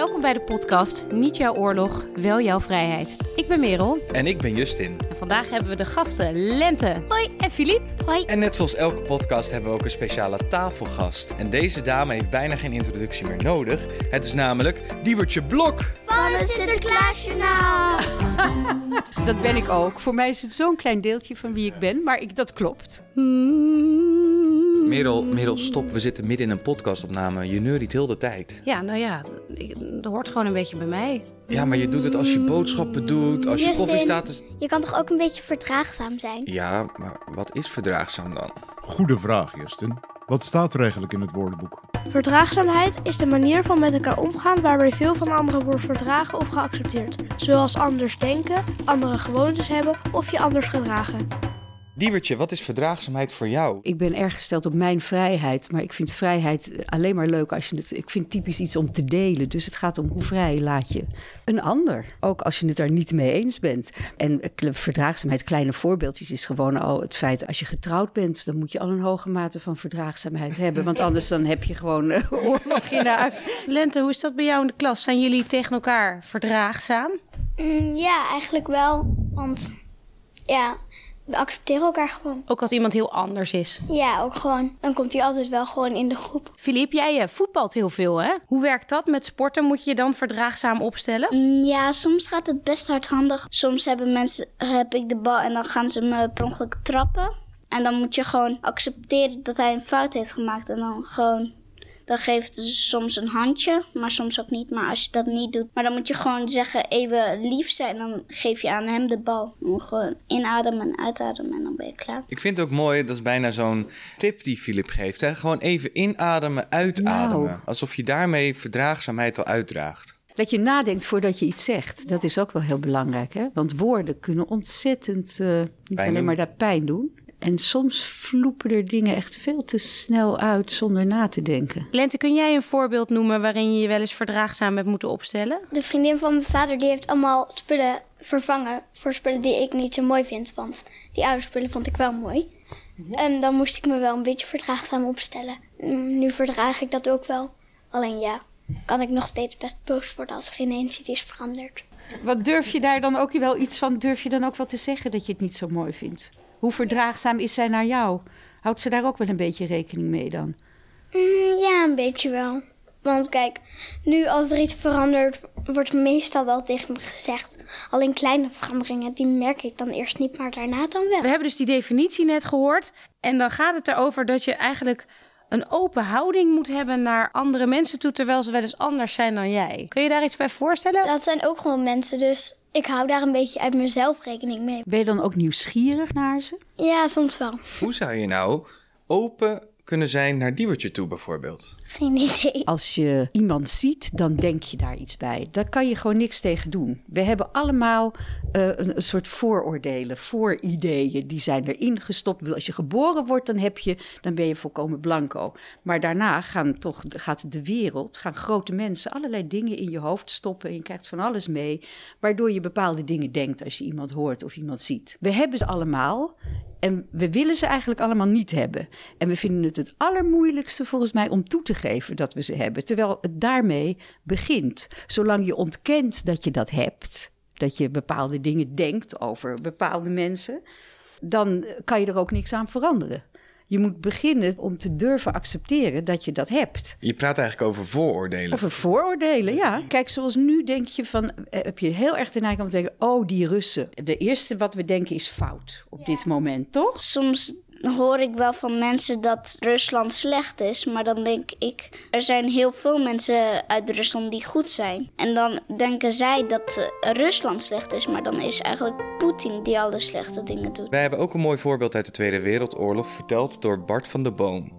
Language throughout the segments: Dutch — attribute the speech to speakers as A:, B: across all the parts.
A: Welkom bij de podcast Niet jouw oorlog, wel jouw vrijheid. Ik ben Merel.
B: En ik ben Justin.
A: En vandaag hebben we de gasten Lente Hoi. en Filip.
C: Hoi.
B: En net zoals elke podcast hebben we ook een speciale tafelgast. En deze dame heeft bijna geen introductie meer nodig. Het is namelijk Diewertje Blok.
C: Van het Sinterklaasjournaal.
D: Dat ben ik ook. Voor mij is het zo'n klein deeltje van wie ik ben, maar ik, dat klopt.
B: Merel, Merel, stop. We zitten midden in een podcastopname. Je neuriet heel de tijd.
A: Ja, nou ja, dat hoort gewoon een beetje bij mij.
B: Ja, maar je doet het als je boodschappen doet, als je koffie staat. te-
C: Je kan toch ook een beetje verdraagzaam zijn?
B: Ja, maar wat is verdraagzaam dan?
E: Goede vraag, Justin. Wat staat er eigenlijk in het woordenboek?
F: Verdraagzaamheid is de manier van met elkaar omgaan waarbij veel van anderen wordt verdragen of geaccepteerd. Zoals anders denken, andere gewoontes hebben of je anders gedragen.
B: Diewertje, wat is verdraagzaamheid voor jou?
D: Ik ben erg gesteld op mijn vrijheid, maar ik vind vrijheid alleen maar leuk als je het. Ik vind typisch iets om te delen. Dus het gaat om hoe vrij laat je een ander. Ook als je het daar niet mee eens bent. En verdraagzaamheid, kleine voorbeeldjes, is gewoon al het feit als je getrouwd bent, dan moet je al een hoge mate van verdraagzaamheid hebben. Want anders dan heb je gewoon oorlog in huis.
A: Lente, hoe is dat bij jou in de klas? Zijn jullie tegen elkaar verdraagzaam?
C: Mm, ja, eigenlijk wel. Want ja, we accepteren elkaar gewoon.
A: Ook als iemand heel anders is.
C: Ja, ook gewoon. Dan komt hij altijd wel gewoon in de groep.
A: Filip, jij eh, voetbalt heel veel, hè? Hoe werkt dat met sporten? Moet je je dan verdraagzaam opstellen?
C: Mm, Ja, soms gaat het best hardhandig. Soms hebben mensen, heb ik de bal en dan gaan ze me per ongeluk trappen. En dan moet je gewoon accepteren dat hij een fout heeft gemaakt. En dan gewoon, dan geeft ze soms een handje, maar soms ook niet. Maar als je dat niet doet, maar dan moet je gewoon zeggen even lief zijn. Dan geef je aan hem de bal. Gewoon inademen en uitademen en dan ben je klaar.
B: Ik vind het ook mooi, dat is bijna zo'n tip die Filip geeft. Hè? Gewoon even inademen, uitademen.
D: Nou.
B: Alsof je daarmee verdraagzaamheid al uitdraagt.
D: Dat je nadenkt voordat je iets zegt. Dat is ook wel heel belangrijk. Hè? Want woorden kunnen ontzettend eh, niet
B: Pijn
D: alleen
B: doen.
D: maar daar pijn doen. En soms vloepen er dingen echt veel te snel uit zonder na te denken.
A: Lente, kun jij een voorbeeld noemen waarin je je wel eens verdraagzaam hebt moeten opstellen?
C: De vriendin van mijn vader die heeft allemaal spullen vervangen voor spullen die ik niet zo mooi vind. Want die oude spullen vond ik wel mooi. En dan moest ik me wel een beetje verdraagzaam opstellen. Mm, Nu verdraag ik dat ook wel. Alleen ja, kan ik nog steeds best boos worden als er ineens iets is veranderd.
D: Wat durf je daar dan ook wel iets van? Durf je dan ook wel te zeggen dat je het niet zo mooi vindt? Hoe verdraagzaam is zij naar jou? Houdt ze daar ook wel een beetje rekening mee dan?
C: Mm, ja, een beetje wel. Want kijk, nu als er iets verandert, wordt meestal wel tegen me gezegd. Alleen kleine veranderingen, die merk ik dan eerst niet, maar daarna dan wel.
A: We hebben dus die definitie net gehoord. En dan gaat het erover dat je eigenlijk een open houding moet hebben naar andere mensen toe, terwijl ze wel eens anders zijn dan jij. Kun je daar iets bij voorstellen?
C: Dat zijn ook gewoon mensen, dus ik hou daar een beetje uit mezelf rekening mee.
D: Ben je dan ook nieuwsgierig naar ze?
C: Ja, soms wel.
B: Hoe zou je nou open kunnen zijn naar Diewertje toe bijvoorbeeld?
C: Geen idee.
D: Als je iemand ziet, dan denk je daar iets bij. Daar kan je gewoon niks tegen doen. We hebben allemaal eh, een, een soort vooroordelen, voorideeën. Die zijn erin gestopt. Als je geboren wordt, dan, heb je, dan ben je volkomen blanco. Maar daarna gaan toch, gaat de wereld, gaan grote mensen allerlei dingen in je hoofd stoppen. En je krijgt van alles mee. Waardoor je bepaalde dingen denkt als je iemand hoort of iemand ziet. We hebben ze allemaal. En we willen ze eigenlijk allemaal niet hebben. En we vinden het het allermoeilijkste volgens mij om toe te geven dat we ze hebben. Terwijl het daarmee begint. Zolang je ontkent dat je dat hebt, dat je bepaalde dingen denkt over bepaalde mensen, dan kan je er ook niks aan veranderen. Je moet beginnen om te durven accepteren dat je dat hebt.
B: Je praat eigenlijk over vooroordelen.
D: Over vooroordelen, ja. Kijk, zoals nu denk je van, eh, heb je heel erg de neiging om te denken, oh, die Russen. De eerste wat we denken is fout op dit moment, toch?
C: Soms hoor ik wel van mensen dat Rusland slecht is, maar dan denk ik, er zijn heel veel mensen uit Rusland die goed zijn. En dan denken zij dat eh, Rusland slecht is, maar dan is eigenlijk Poetin die alle slechte dingen doet.
B: Wij hebben ook een mooi voorbeeld uit de Tweede Wereldoorlog verteld door Bart van de Boom.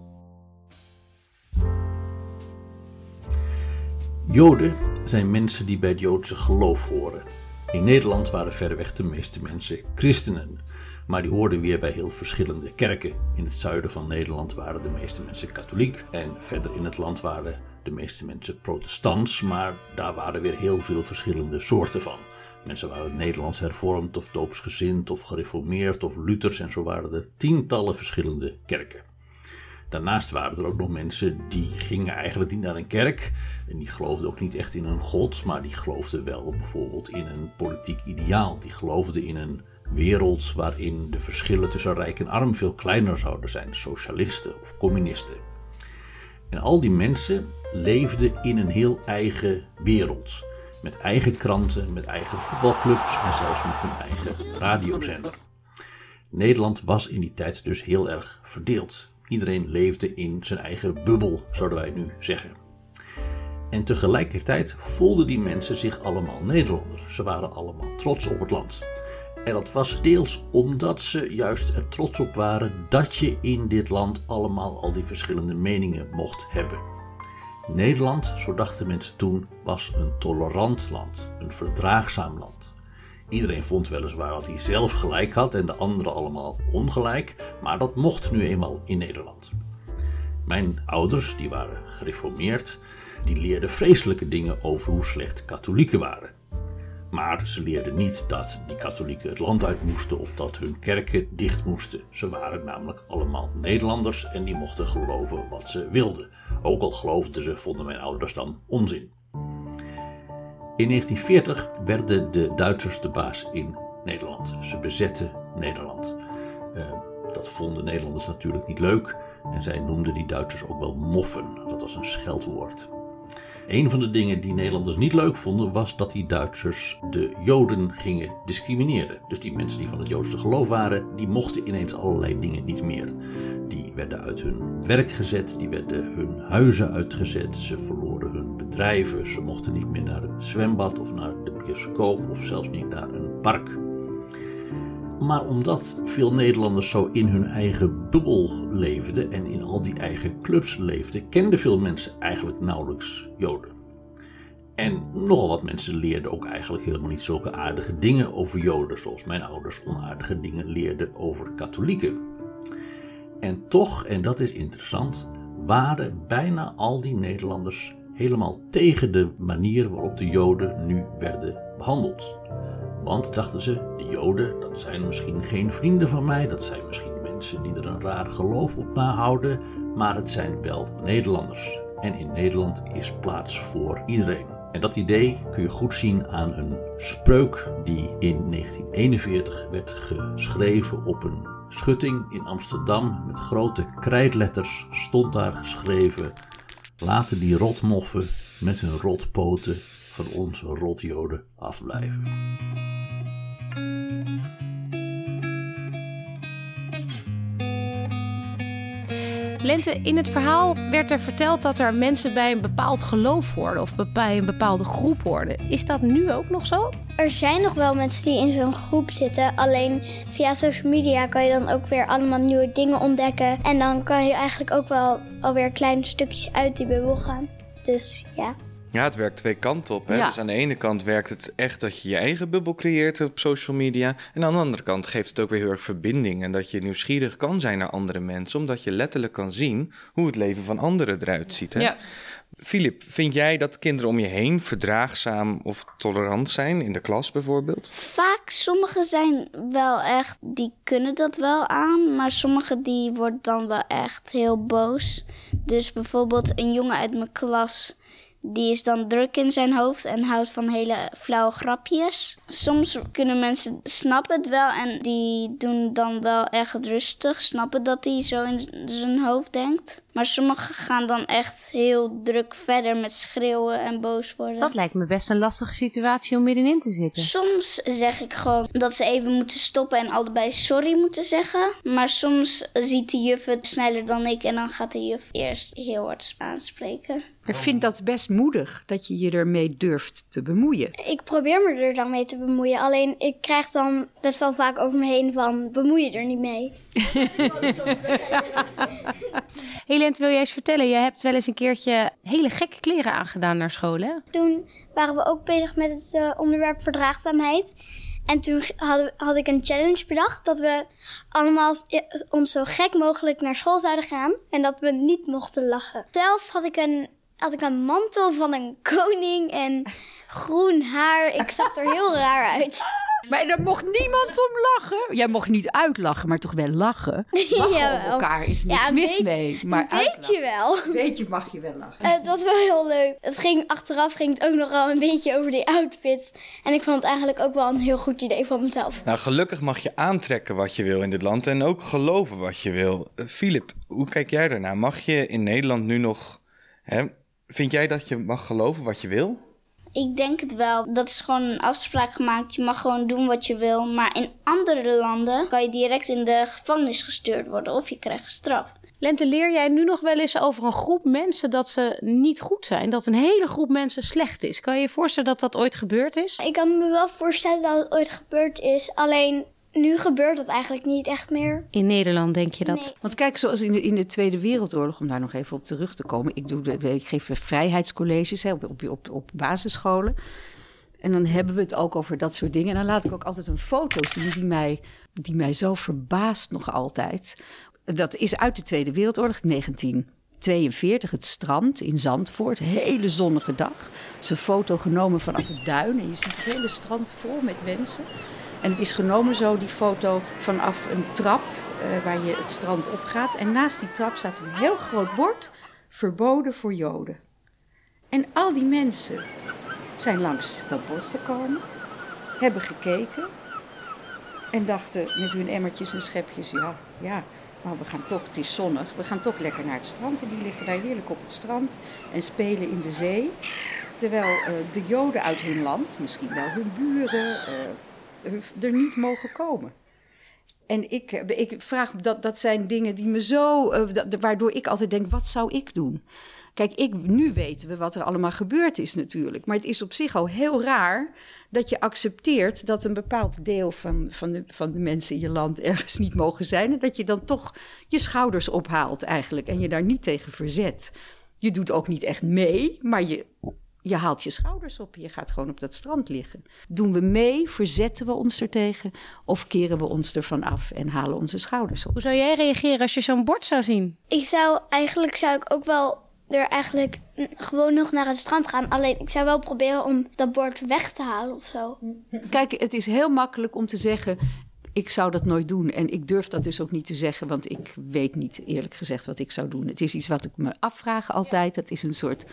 G: Joden zijn mensen die bij het Joodse geloof horen. In Nederland waren verreweg de meeste mensen christenen, maar die hoorden weer bij heel verschillende kerken. In het zuiden van Nederland waren de meeste mensen katholiek en verder in het land waren de meeste mensen protestants, maar daar waren weer heel veel verschillende soorten van. Mensen waren Nederlands hervormd of doopsgezind of gereformeerd of Luthers en zo waren er tientallen verschillende kerken. Daarnaast waren er ook nog mensen die gingen eigenlijk niet naar een kerk. En die geloofden ook niet echt in een god, maar die geloofden wel bijvoorbeeld in een politiek ideaal. Die geloofden in een wereld waarin de verschillen tussen rijk en arm veel kleiner zouden zijn. Socialisten of communisten. En al die mensen leefden in een heel eigen wereld. Met eigen kranten, met eigen voetbalclubs en zelfs met hun eigen radiozender. Nederland was in die tijd dus heel erg verdeeld. Iedereen leefde in zijn eigen bubbel, zouden wij nu zeggen. En tegelijkertijd voelden die mensen zich allemaal Nederlander. Ze waren allemaal trots op het land. En dat was deels omdat ze juist er trots op waren dat je in dit land allemaal al die verschillende meningen mocht hebben. Nederland, zo dachten mensen toen, was een tolerant land, een verdraagzaam land. Iedereen vond weliswaar dat hij zelf gelijk had en de anderen allemaal ongelijk, maar dat mocht nu eenmaal in Nederland. Mijn ouders, die waren gereformeerd, die leerden vreselijke dingen over hoe slecht katholieken waren. Maar ze leerden niet dat die katholieken het land uit moesten of dat hun kerken dicht moesten. Ze waren namelijk allemaal Nederlanders en die mochten geloven wat ze wilden. Ook al geloofden ze, vonden mijn ouders dan onzin. In 1940 werden de Duitsers de baas in Nederland. Ze bezetten Nederland. Uh, dat vonden Nederlanders natuurlijk niet leuk en zij noemden die Duitsers ook wel moffen. Dat was een scheldwoord. Een van de dingen die Nederlanders niet leuk vonden was dat die Duitsers de Joden gingen discrimineren. Dus die mensen die van het Joodse geloof waren, die mochten ineens allerlei dingen niet meer. Die werden uit hun werk gezet, die werden hun huizen uitgezet, ze verloren hun bedrijven, ze mochten niet meer naar het zwembad of naar de bioscoop of zelfs niet naar een park. Maar omdat veel Nederlanders zo in hun eigen bubbel leefden en in al die eigen clubs leefden, kenden veel mensen eigenlijk nauwelijks Joden. En nogal wat mensen leerden ook eigenlijk helemaal niet zulke aardige dingen over Joden, zoals mijn ouders onaardige dingen leerden over katholieken. En toch, en dat is interessant, waren bijna al die Nederlanders helemaal tegen de manier waarop de Joden nu werden behandeld. Want dachten ze, de Joden, dat zijn misschien geen vrienden van mij, dat zijn misschien mensen die er een raar geloof op nahouden, maar het zijn wel Nederlanders. En in Nederland is plaats voor iedereen. En dat idee kun je goed zien aan een spreuk die in 1941 werd geschreven op een schutting in Amsterdam. Met grote krijtletters stond daar geschreven: Laten die rotmoffen met hun rotpoten van onze rotjoden afblijven.
A: Lente, in het verhaal werd er verteld dat er mensen bij een bepaald geloof hoorden of bij een bepaalde groep hoorden. Is dat nu ook nog zo?
C: Er zijn nog wel mensen die in zo'n groep zitten. Alleen via social media kan je dan ook weer allemaal nieuwe dingen ontdekken. En dan kan je eigenlijk ook wel alweer kleine stukjes uit die bubbel gaan. Dus ja.
B: Ja, het werkt twee kanten op. Hè?
A: Ja.
B: Dus aan de ene kant werkt het echt dat je je eigen bubbel creëert op social media. En aan de andere kant geeft het ook weer heel erg verbinding. En dat je nieuwsgierig kan zijn naar andere mensen. Omdat je letterlijk kan zien hoe het leven van anderen eruit ziet. Hè?
A: Ja.
B: Filip, vind jij dat kinderen om je heen verdraagzaam of tolerant zijn? In de klas bijvoorbeeld?
C: Vaak, sommigen zijn wel echt, die kunnen dat wel aan. Maar sommigen die worden dan wel echt heel boos. Dus bijvoorbeeld een jongen uit mijn klas, die is dan druk in zijn hoofd en houdt van hele flauwe grapjes. Soms kunnen mensen snappen het wel en die doen dan wel echt rustig, snappen dat hij zo in zijn hoofd denkt. Maar sommigen gaan dan echt heel druk verder met schreeuwen en boos worden.
A: Dat lijkt me best een lastige situatie om middenin te zitten.
C: Soms zeg ik gewoon dat ze even moeten stoppen en allebei sorry moeten zeggen. Maar soms ziet de juf het sneller dan ik en dan gaat de juf eerst heel hard aanspreken.
D: Ik vind dat best moedig dat je je ermee durft te bemoeien.
H: Ik probeer me er dan mee te bemoeien. Alleen ik krijg dan best wel vaak over me heen van bemoei je er niet mee.
A: Hey Lent, wil jij eens vertellen? Je hebt wel eens een keertje hele gekke kleren aangedaan naar school, hè?
H: Toen waren we ook bezig met het eh, onderwerp verdraagzaamheid. En toen hadden, had ik een challenge bedacht dat we allemaal eh, ons zo gek mogelijk naar school zouden gaan. En dat we niet mochten lachen. Zelf had ik een, had ik een mantel van een koning en groen haar. Ik zag er heel raar uit.
D: Maar daar mocht niemand om lachen. Jij mocht niet uitlachen, maar toch wel lachen. Lachen om elkaar is niks
H: Ja,
D: mis mee. Maar
H: Weet
D: uitlachen-
H: je wel.
D: Weet je, mag je wel lachen.
H: Eh, het was wel heel leuk. Het ging achteraf ging het ook nog wel een beetje over die outfits. En ik vond het eigenlijk ook wel een heel goed idee van mezelf.
B: Nou, gelukkig mag je aantrekken wat je wil in dit land en ook geloven wat je wil. Eh, Filip, hoe kijk jij daarnaar? Mag je in Nederland nu nog... Hè, vind jij dat je mag geloven wat je wil?
C: Ik denk het wel. Dat is gewoon een afspraak gemaakt. Je mag gewoon doen wat je wil. Maar in andere landen kan je direct in de gevangenis gestuurd worden of je krijgt straf.
A: Lente, leer jij nu nog wel eens over een groep mensen dat ze niet goed zijn? Dat een hele groep mensen slecht is? Kan je je voorstellen dat dat ooit gebeurd is?
H: Ik kan me wel voorstellen dat het ooit gebeurd is. Alleen nu gebeurt dat eigenlijk niet echt meer.
A: In Nederland denk je dat?
H: Nee.
D: Want kijk, zoals in de, in de Tweede Wereldoorlog, om daar nog even op terug te komen. Ik, doe de, ik geef vrijheidscolleges hè, op, op, op, op basisscholen. En dan hebben we het ook over dat soort dingen. En dan laat ik ook altijd een foto zien die mij, die mij zo verbaast nog altijd. Dat is uit de Tweede Wereldoorlog, 1942, het strand in Zandvoort. Hele zonnige dag. Het is een foto genomen vanaf het duin. En je ziet het hele strand vol met mensen. En het is genomen zo, die foto, vanaf een trap eh, waar je het strand op gaat. En naast die trap staat een heel groot bord, verboden voor Joden. En al die mensen zijn langs dat bord gekomen, hebben gekeken en dachten met hun emmertjes en schepjes, ja, ja, maar we gaan toch, het is zonnig, we gaan toch lekker naar het strand. En die liggen daar heerlijk op het strand en spelen in de zee. Terwijl eh, de Joden uit hun land, misschien wel hun buren, eh, er niet mogen komen. En ik, ik vraag, dat, dat zijn dingen die me zo, eh, waardoor ik altijd denk, wat zou ik doen? Kijk, ik, nu weten we wat er allemaal gebeurd is natuurlijk. Maar het is op zich al heel raar dat je accepteert dat een bepaald deel van, van, de, van de mensen in je land ergens niet mogen zijn. En dat je dan toch je schouders ophaalt eigenlijk en je daar niet tegen verzet. Je doet ook niet echt mee, maar je, je haalt je schouders op. Je gaat gewoon op dat strand liggen. Doen we mee, verzetten we ons ertegen of keren we ons ervan af en halen onze schouders op?
A: Hoe zou jij reageren als je zo'n bord zou zien?
H: Ik zou eigenlijk zou ik ook wel er eigenlijk gewoon nog naar het strand gaan. Alleen ik zou wel proberen om dat bord weg te halen of zo.
D: Kijk, het is heel makkelijk om te zeggen. Ik zou dat nooit doen. En ik durf dat dus ook niet te zeggen, want ik weet niet eerlijk gezegd wat ik zou doen. Het is iets wat ik me afvraag altijd. Het is een soort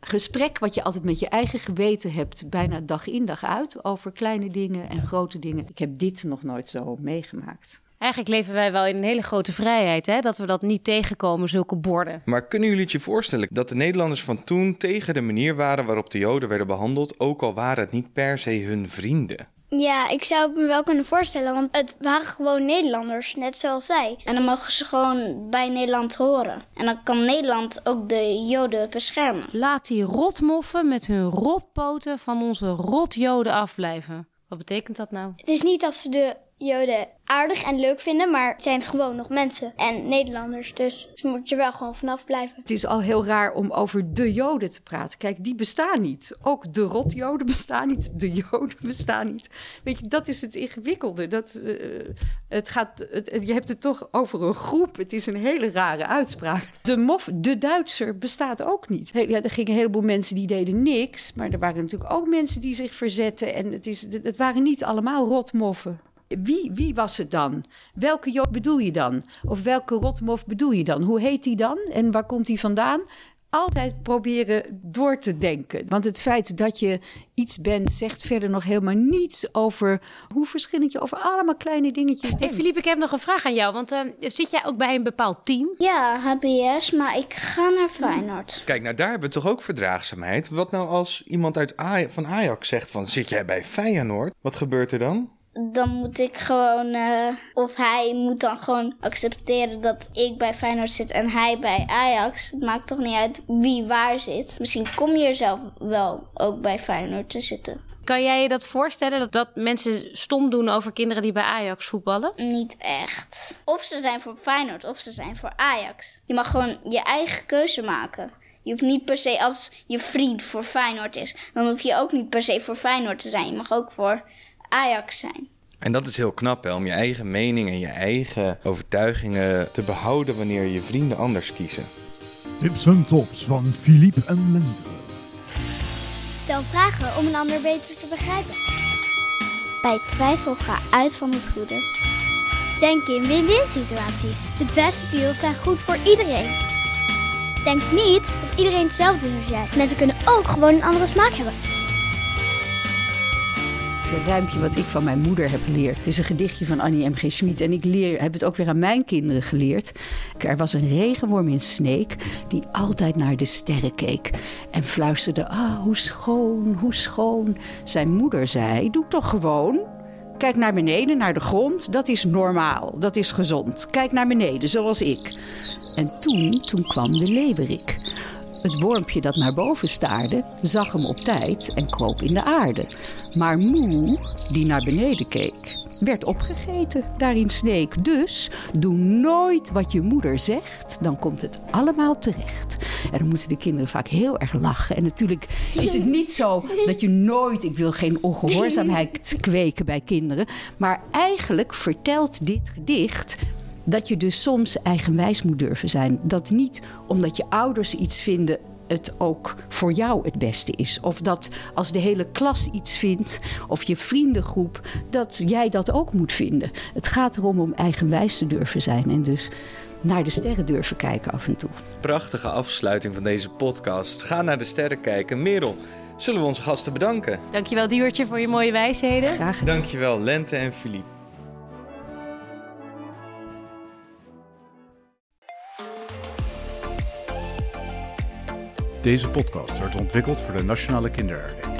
D: gesprek wat je altijd met je eigen geweten hebt, bijna dag in dag uit, over kleine dingen en grote dingen. Ik heb dit nog nooit zo meegemaakt.
A: Eigenlijk leven wij wel in een hele grote vrijheid, hè? Dat we dat niet tegenkomen, zulke borden.
B: Maar kunnen jullie het je voorstellen dat de Nederlanders van toen tegen de manier waren waarop de Joden werden behandeld, ook al waren het niet per se hun vrienden?
H: Ja, ik zou het me wel kunnen voorstellen, want het waren gewoon Nederlanders, net zoals zij.
C: En dan mogen ze gewoon bij Nederland horen. En dan kan Nederland ook de Joden beschermen.
A: Laat die rotmoffen met hun rotpoten van onze rotjoden afblijven. Wat betekent dat nou?
H: Het is niet dat ze de Joden aardig en leuk vinden, maar het zijn gewoon nog mensen en Nederlanders, dus ze moeten er wel gewoon vanaf blijven.
D: Het is al heel raar om over de Joden te praten. Kijk, die bestaan niet. Ook de rotjoden bestaan niet. De Joden bestaan niet. Weet je, dat is het ingewikkelde. Dat, eh, het gaat, je hebt het toch over een groep. Het is een hele rare uitspraak. De mof, de Duitser, bestaat ook niet. Ja, er gingen een heleboel mensen die deden niks. Maar er waren natuurlijk ook mensen die zich verzetten. En het, is, het waren niet allemaal rotmoffen. Wie, wie was het dan? Welke Jood bedoel je dan? Of welke rotmof bedoel je dan? Hoe heet die dan? En waar komt die vandaan? Altijd proberen door te denken. Want het feit dat je iets bent, zegt verder nog helemaal niets over hoe verschillend je over allemaal kleine dingetjes
A: Hey
D: denkt.
A: Philippe, ik heb nog een vraag aan jou. Want eh, zit jij ook bij een bepaald team?
C: Ja, HBS, maar ik ga naar Feyenoord.
B: Kijk, nou daar hebben we toch ook verdraagzaamheid. Wat nou als iemand uit Aj- van Ajax zegt van zit jij bij Feyenoord? Wat gebeurt er dan?
C: Dan moet ik gewoon, eh, of hij moet dan gewoon accepteren dat ik bij Feyenoord zit en hij bij Ajax. Het maakt toch niet uit wie waar zit. Misschien kom je er zelf wel ook bij Feyenoord te zitten.
A: Kan jij je dat voorstellen dat, dat mensen stom doen over kinderen die bij Ajax voetballen?
C: Niet echt. Of ze zijn voor Feyenoord of ze zijn voor Ajax. Je mag gewoon je eigen keuze maken. Je hoeft niet per se als je vriend voor Feyenoord is. Dan hoef je ook niet per se voor Feyenoord te zijn. Je mag ook voor Ajax zijn.
B: En dat is heel knap, hè, om je eigen mening en je eigen overtuigingen te behouden wanneer je vrienden anders kiezen.
E: Tips en tops van Philippe en Lente.
H: Stel vragen om een ander beter te begrijpen.
C: Bij twijfel ga uit van het goede. Denk in win-win situaties.
H: De beste deals zijn goed voor iedereen. Denk niet dat iedereen hetzelfde is als jij. Mensen kunnen ook gewoon een andere smaak hebben.
D: Het ruimpje wat ik van mijn moeder heb geleerd. Het is een gedichtje van Annie M.G. Schmid. En ik leer, heb het ook weer aan mijn kinderen geleerd. Er was een regenworm in Sneek die altijd naar de sterren keek. En fluisterde, ah, hoe schoon, hoe schoon. Zijn moeder zei, doe toch gewoon. Kijk naar beneden, naar de grond. Dat is normaal, dat is gezond. Kijk naar beneden, zoals ik. En toen, toen kwam de leeuwerik. Het wormpje dat naar boven staarde, zag hem op tijd en kroop in de aarde. Maar Moe, die naar beneden keek, werd opgegeten daar in Sneek. Dus doe nooit wat je moeder zegt, dan komt het allemaal terecht. En dan moeten de kinderen vaak heel erg lachen. En natuurlijk is het niet zo dat je nooit, ik wil geen ongehoorzaamheid kweken bij kinderen, maar eigenlijk vertelt dit gedicht dat je dus soms eigenwijs moet durven zijn. Dat niet omdat je ouders iets vinden het ook voor jou het beste is. Of dat als de hele klas iets vindt, of je vriendengroep, dat jij dat ook moet vinden. Het gaat erom om eigenwijs te durven zijn en dus naar de sterren durven kijken af en toe.
B: Prachtige afsluiting van deze podcast. Ga naar de sterren kijken. Merel, zullen we onze gasten bedanken?
A: Dankjewel, Duwertje, voor je mooie wijsheden.
D: Graag gedaan.
B: Dankjewel, Lente en Philippe.
E: Deze podcast werd ontwikkeld voor de Nationale Kinderherdenking.